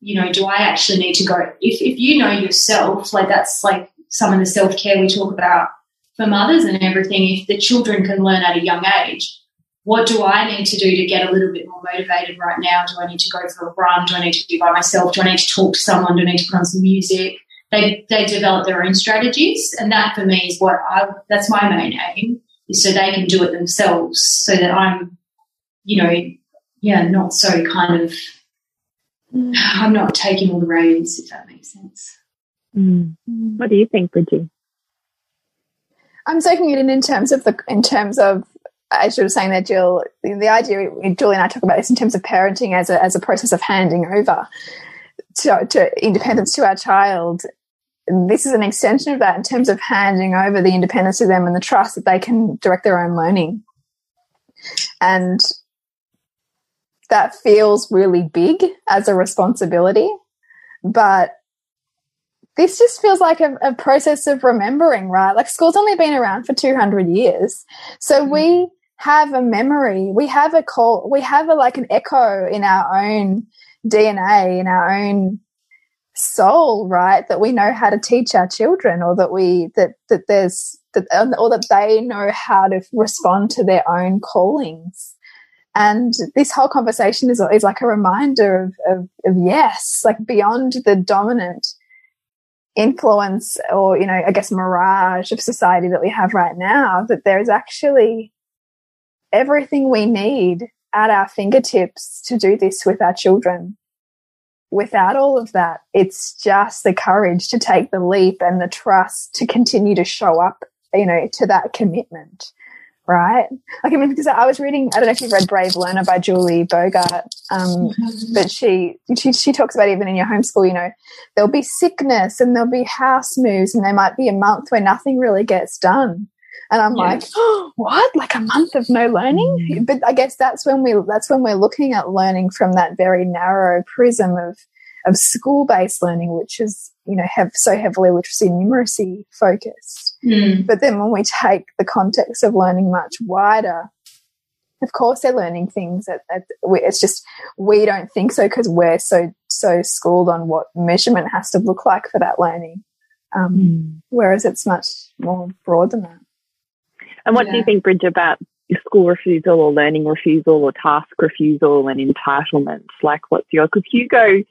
C: you know, do I actually need to go? If if you know yourself, like that's like some of the self care we talk about for mothers and everything. If the children can learn at a young age, what do I need to do to get a little bit more motivated right now? Do I need to go for a run? Do I need to be by myself? Do I need to talk to someone? Do I need to put on some music? They, they develop their own strategies. And that for me is what I, that's my main aim is so they can do it themselves so that I'm, you know, yeah, not so kind of, I'm not taking all the reins, if that makes sense.
B: Mm. What do you think, Bridgie?
D: I'm taking it in in terms of the in terms of as you were saying there, Jill, the, the idea, Julie and I talk about this in terms of parenting as a, as a process of handing over to, to independence to our child. This is an extension of that in terms of handing over the independence to them and the trust that they can direct their own learning. And that feels really big as a responsibility, but this just feels like a, a, process of remembering, right? Like school's only been around for 200 years. So mm-hmm. we have a memory. We have a call. We have a, like an echo in our own DNA, in our own soul, right? That we know how to teach our children or that we, that, that there's, that, or that they know how to respond to their own callings. And this whole conversation is, is like a reminder of, of, of yes, like beyond the dominant influence or, you know, I guess mirage of society that we have right now, that there's actually everything we need at our fingertips to do this with our children. Without all of that, it's just the courage to take the leap and the trust to continue to show up, you know, to that commitment. Right. Like, I mean, because I was reading, I don't know if you've read Brave Learner by Julie Bogart, um, but she, she, she talks about even in your homeschool, you know, there'll be sickness and there'll be house moves and there might be a month where nothing really gets done. And I'm like, oh, what? Like a month of no learning? Mm. But I guess that's when we that's when we're looking at learning from that very narrow prism of of school based learning, which is you know have so heavily literacy and numeracy focused. Mm. But then when we take the context of learning much wider, of course they're learning things that, that we, it's just we don't think so because we're so so schooled on what measurement has to look like for that learning. Um, mm. Whereas it's much more broad than that.
B: And what yeah. do you think, Bridge, about school refusal or learning refusal or task refusal and entitlement? Like, what's your, because Hugo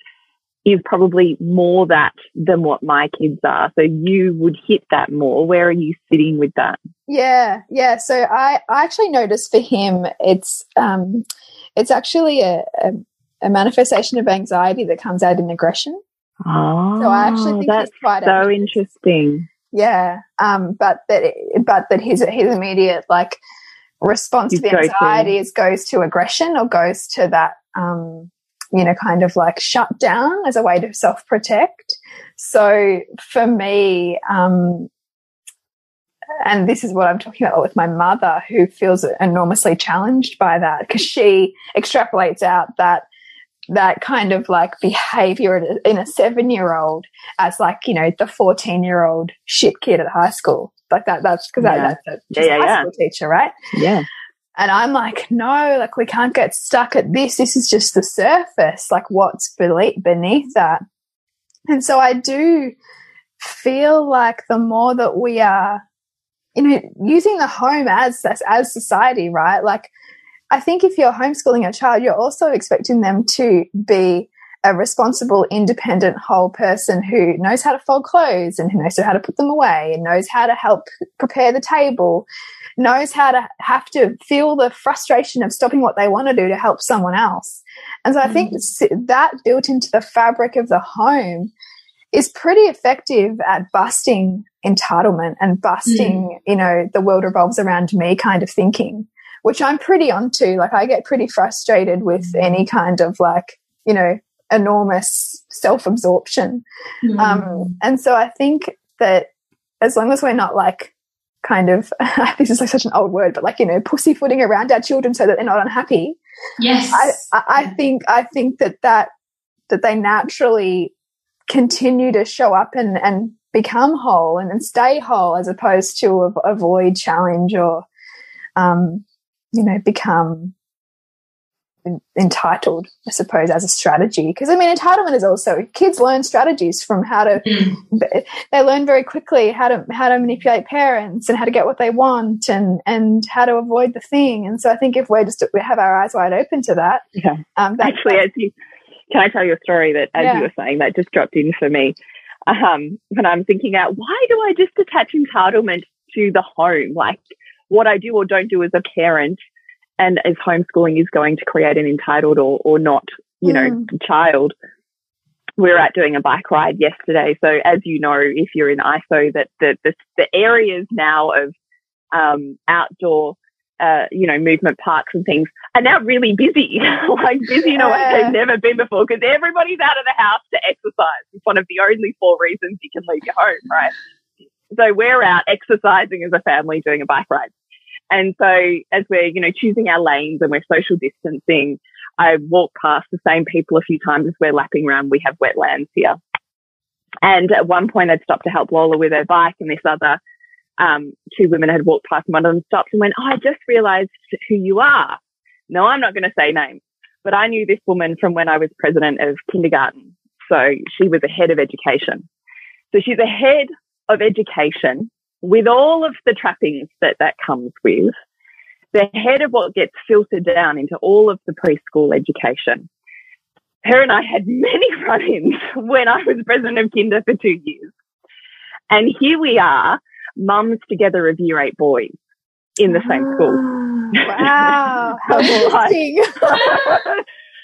B: is probably more that than what my kids are. So you would hit that more. Where are you sitting with that?
D: Yeah, yeah. So I, I actually noticed for him, it's, um, it's actually a, a, a manifestation of anxiety that comes out in aggression.
B: Oh, so I actually think that's quite so interesting.
D: Yeah. Um, but that, but that his, his immediate like response to the anxiety is goes to aggression or goes to that, um, you know, kind of like shut down as a way to self protect. So for me, um, and this is what I'm talking about with my mother, who feels enormously challenged by that because she extrapolates out that that kind of like behavior in a seven year old as like, you know, the 14 year old shit kid at high school. Like that, that's because yeah. that, that's a, yeah, yeah, high school teacher, right?
B: Yeah.
D: And I'm like, no, like we can't get stuck at this. This is just the surface. Like what's beneath that? And so I do feel like the more that we are, you know, using the home as, as, as society, right? Like I think if you're homeschooling a child, you're also expecting them to be a responsible, independent, whole person who knows how to fold clothes and who knows how to put them away and knows how to help prepare the table, knows how to have to feel the frustration of stopping what they want to do to help someone else. And so I think mm. that built into the fabric of the home is pretty effective at busting entitlement and busting, mm. you know, the world revolves around me kind of thinking which I'm pretty onto. Like I get pretty frustrated with mm. any kind of like, you know, enormous self absorption. Mm. Um, and so I think that as long as we're not like kind of, this is like such an old word, but like, you know, pussyfooting around our children so that they're not unhappy.
C: Yes.
D: I, I, I think, I think that that, that they naturally continue to show up and, and become whole and, and stay whole as opposed to avoid challenge or, um, you know, become entitled, I suppose, as a strategy. Because I mean, entitlement is also kids learn strategies from how to. Mm. They learn very quickly how to how to manipulate parents and how to get what they want and and how to avoid the thing. And so I think if we're just we have our eyes wide open to that,
B: yeah. Um, that, Actually, as you can I tell you a story that as yeah. you were saying that just dropped in for me. Um, when I'm thinking out, why do I just attach entitlement to the home? Like what I do or don't do as a parent and as homeschooling is going to create an entitled or, or not, you know, mm. child. We were out doing a bike ride yesterday. So as you know, if you're in ISO, that the, the, the areas now of um, outdoor, uh, you know, movement parks and things are now really busy, like busy in a way they've never been before because everybody's out of the house to exercise. It's one of the only four reasons you can leave your home, right? So we're out exercising as a family doing a bike ride. And so as we're, you know, choosing our lanes and we're social distancing, I walk past the same people a few times as we're lapping around. We have wetlands here. And at one point I'd stopped to help Lola with her bike and this other, um, two women had walked past and one of them stopped and went, Oh, I just realized who you are. No, I'm not going to say names, but I knew this woman from when I was president of kindergarten. So she was a head of education. So she's a head of education with all of the trappings that that comes with, the head of what gets filtered down into all of the preschool education. Her and I had many run ins when I was president of Kinder for two years. And here we are, mums together of year eight boys in the same school.
D: Wow. How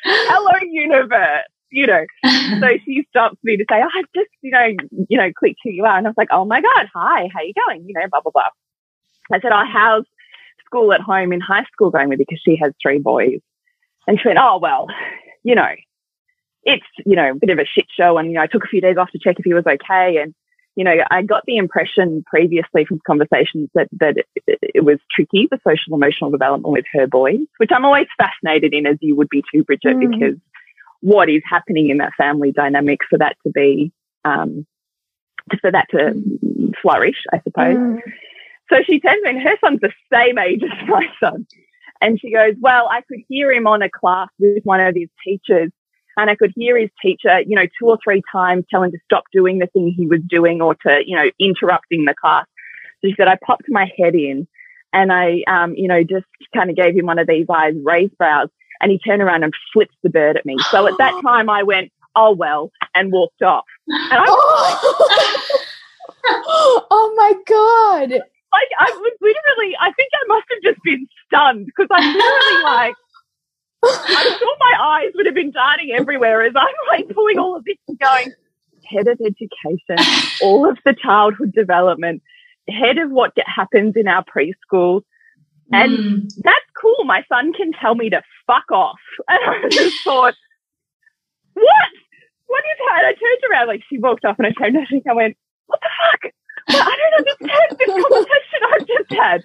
B: Hello, universe you know. so she stops me to say, oh, I've just, you know, you know, clicked who you are. And I was like, oh my God, hi, how you going? You know, blah, blah, blah. I said, oh, how's school at home in high school going with? Because she has three boys. And she went, oh, well, you know, it's, you know, a bit of a shit show. And, you know, I took a few days off to check if he was okay. And, you know, I got the impression previously from conversations that, that it, it, was tricky, the social emotional development with her boys, which I'm always fascinated in, as you would be too, Bridget, mm. because what is happening in that family dynamic for that to be, um, for that to flourish, I suppose. Mm. So she tells me, and her son's the same age as my son. And she goes, well, I could hear him on a class with one of his teachers and I could hear his teacher, you know, two or three times tell him to stop doing the thing he was doing or to, you know, interrupting the class. So she said, I popped my head in and I, um, you know, just kind of gave him one of these eyes raised brows and he turned around and flipped the bird at me. So at that time I went, oh well, and walked off. And I was
D: like, oh my God.
B: Like I was literally, I think I must have just been stunned because I'm literally like, I'm sure my eyes would have been darting everywhere as I'm like pulling all of this and going, head of education, all of the childhood development, head of what happens in our preschool, and mm. that's cool. My son can tell me to fuck off. And I just thought, what? What is that? I turned around, like she walked off and I turned around and I went, what the fuck? I don't understand this conversation I've just had.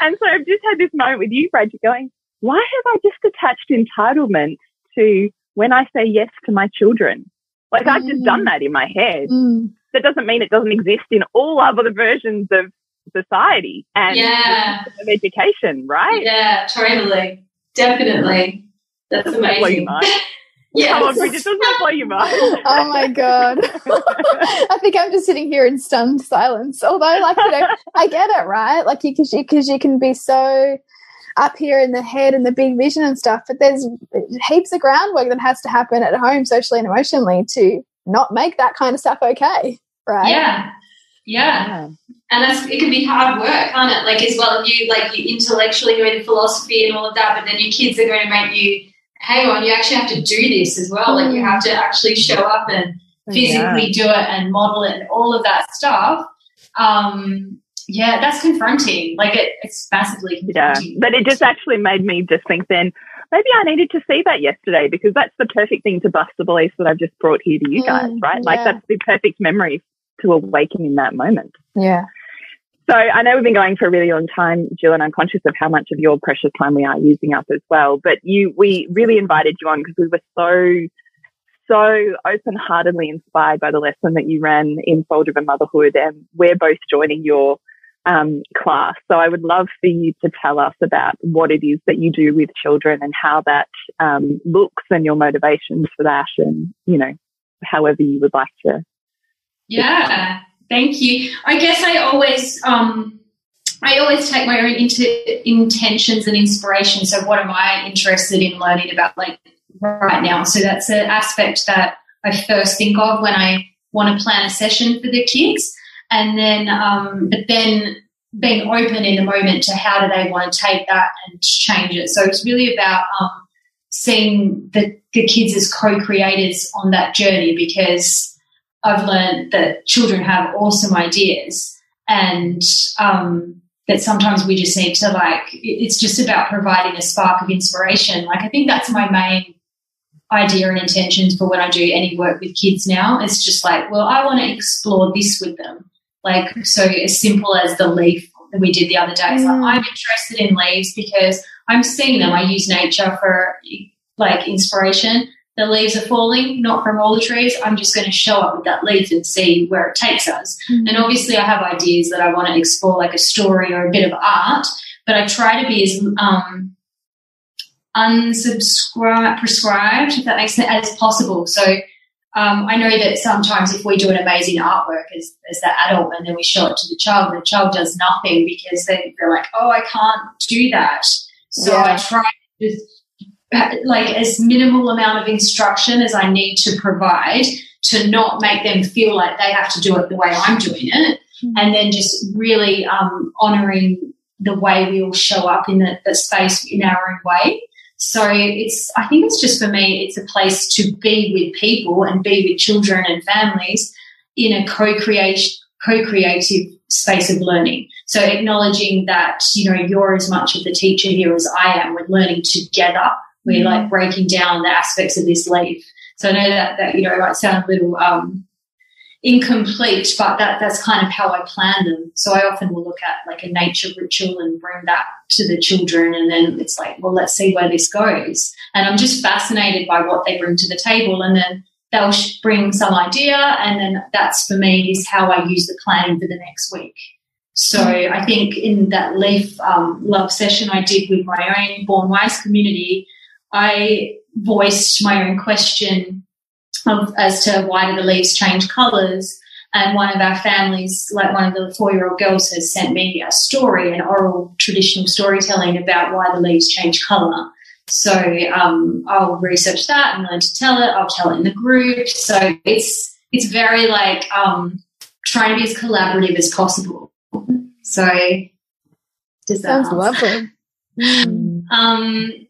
B: And so I've just had this moment with you, Brad, going, why have I just attached entitlement to when I say yes to my children? Like mm. I've just done mm. that in my head. Mm. That doesn't mean it doesn't exist in all other versions of society and
C: yeah.
B: of education, right?
C: Yeah, totally. Definitely. That's amazing.
B: Yeah, Come on, Bridget, doesn't that blow your mind?
D: oh my god! I think I'm just sitting here in stunned silence. Although, like you know, I get it, right? Like you, because you, cause you can be so up here in the head and the big vision and stuff, but there's heaps of groundwork that has to happen at home, socially and emotionally, to not make that kind of stuff okay, right?
C: Yeah, yeah. yeah. And that's it can be hard work, can't it? Like as well, if you like you intellectually know the philosophy and all of that, but then your kids are going to make you hang on, you actually have to do this as well. Like you have to actually show up and physically yeah. do it and model it and all of that stuff. Um, yeah, that's confronting. Like it, it's massively confronting.
B: Yeah, but it just actually made me just think then maybe I needed to see that yesterday because that's the perfect thing to bust the beliefs that I've just brought here to you guys, mm, right? Like that's the perfect memory to awaken in that moment.
D: Yeah.
B: So I know we've been going for a really long time, Jill, and I'm conscious of how much of your precious time we are using up as well. But you, we really invited you on because we were so, so open heartedly inspired by the lesson that you ran in Soul Driven Motherhood, and we're both joining your um, class. So I would love for you to tell us about what it is that you do with children and how that um, looks and your motivations for that, and you know, however you would like to.
C: Yeah, thank you. I guess I always. Um, I always take my own intentions and inspiration. So, what am I interested in learning about, like right now? So that's an aspect that I first think of when I want to plan a session for the kids and then um, but then being open in the moment to how do they want to take that and change it. So it's really about um, seeing the, the kids as co-creators on that journey because I've learned that children have awesome ideas and um, that sometimes we just need to like it's just about providing a spark of inspiration. Like I think that's my main idea and intentions for when I do any work with kids now. It's just like, well, I want to explore this with them. Like, so as simple as the leaf that we did the other day. It's like, mm. I'm interested in leaves because I'm seeing them. I use nature for like inspiration. The leaves are falling, not from all the trees. I'm just going to show up with that leaf and see where it takes us. Mm. And obviously, I have ideas that I want to explore, like a story or a bit of art, but I try to be as um, unsubscribed, prescribed, if that makes sense, as possible. So um, I know that sometimes if we do an amazing artwork as, as the adult and then we show it to the child, the child does nothing because they, they're like, oh, I can't do that. So yeah. I try to just like as minimal amount of instruction as I need to provide to not make them feel like they have to do it the way I'm doing it. Mm-hmm. And then just really um, honoring the way we all show up in the, the space in our own way. So it's, I think it's just for me, it's a place to be with people and be with children and families in a co-creation, co-creative space of learning. So acknowledging that, you know, you're as much of the teacher here as I am. We're learning together. We're like breaking down the aspects of this leaf. So I know that, that, you know, it might sound a little, um, incomplete, but that, that's kind of how I plan them. So I often will look at like a nature ritual and bring that to the children. And then it's like, well, let's see where this goes. And I'm just fascinated by what they bring to the table. And then they'll bring some idea. And then that's for me is how I use the planning for the next week. So I think in that leaf um, love session I did with my own Born Wise community, I voiced my own question of, as to why do the leaves change colours. And one of our families, like one of the four year old girls, has sent me a story, an oral traditional storytelling about why the leaves change colour. So um, I'll research that and learn to tell it. I'll tell it in the group. So it's it's very like um, trying to be as collaborative as possible. So
D: does that sounds lovely.
C: um,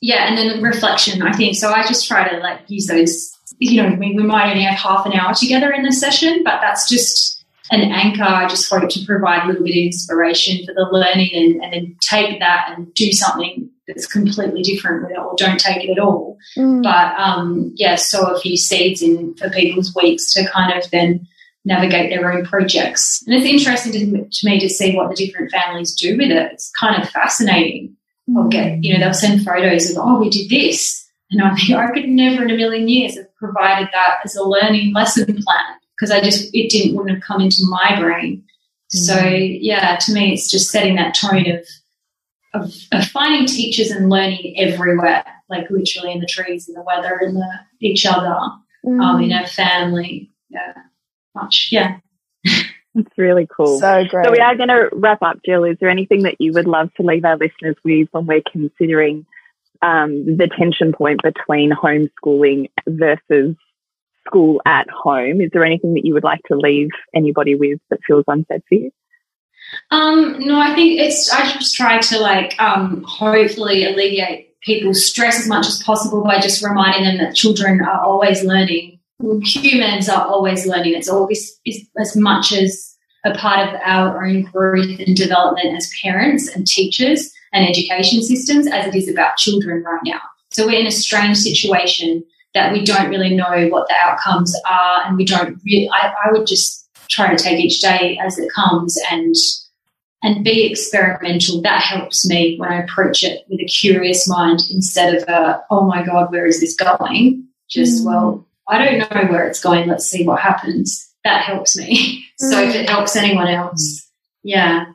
C: yeah, and then reflection. I think so. I just try to like use those you know, we, we might only have half an hour together in the session, but that's just an anchor. I just hope to provide a little bit of inspiration for the learning and, and then take that and do something that's completely different with it or don't take it at all. Mm. But um, yeah, sow a few seeds in for people's weeks to kind of then navigate their own projects. And it's interesting to, to me to see what the different families do with it. It's kind of fascinating. Mm. I'll get, you know, they'll send photos of, oh, we did this. And I think I could never in a million years have provided that as a learning lesson plan because I just, it didn't, wouldn't have come into my brain. Mm-hmm. So yeah, to me, it's just setting that tone of, of, of, finding teachers and learning everywhere, like literally in the trees, in the weather, in the each other, mm-hmm. um, in our family. Yeah, much. Yeah.
B: It's really cool.
D: So great.
B: So we are going to wrap up, Jill. Is there anything that you would love to leave our listeners with when we're considering um, the tension point between homeschooling versus school at home. Is there anything that you would like to leave anybody with that feels unsaid for you?
C: Um, no, I think it's, I just try to like, um, hopefully alleviate people's stress as much as possible by just reminding them that children are always learning. Humans are always learning. It's always as much as a part of our own growth and development as parents and teachers and education systems as it is about children right now. So we're in a strange situation that we don't really know what the outcomes are, and we don't really. I, I would just try to take each day as it comes and and be experimental. That helps me when I approach it with a curious mind instead of a oh my god, where is this going? just, mm. well, I don't know where it's going. Let's see what happens. That helps me. Mm. so if it helps anyone else, yeah,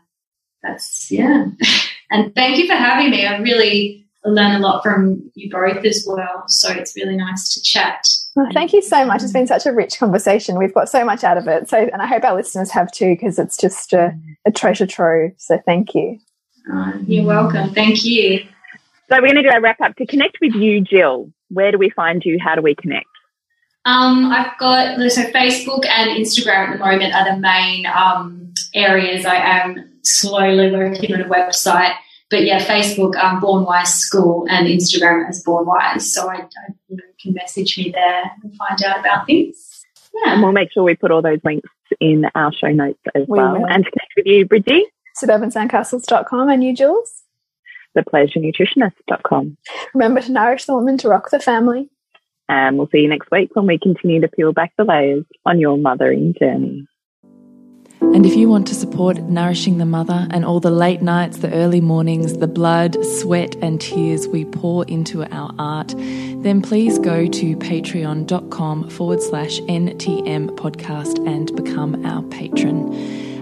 C: that's, yeah. and thank you for having me. I really learn a lot from you both as well. So it's really nice to chat.
D: Well, thank you so much. It's been such a rich conversation. We've got so much out of it. So, and I hope our listeners have too, because it's just a, a, treasure trove. So, thank you.
C: Uh, you're welcome. Thank you.
B: So, we're going to do a wrap up. To connect with you, Jill, where do we find you? How do we connect?
C: Um, I've got so Facebook and Instagram at the moment are the main um, areas. I am slowly working on a website, but yeah, Facebook, um, Born Wise School, and Instagram as Born Wise. So I, I you know, can message me there and find out about things.
B: Yeah, and we'll make sure we put all those links in our show notes as we well. Will. And to connect with you, Bridgie,
D: suburbansandcastles.com and you, Jules,
B: thepleasurenutritionist.com.
D: Remember to nourish the woman to rock the family.
B: And we'll see you next week when we continue to peel back the layers on your mothering journey.
A: And if you want to support Nourishing the Mother and all the late nights, the early mornings, the blood, sweat, and tears we pour into our art, then please go to patreon.com forward slash NTM podcast and become our patron.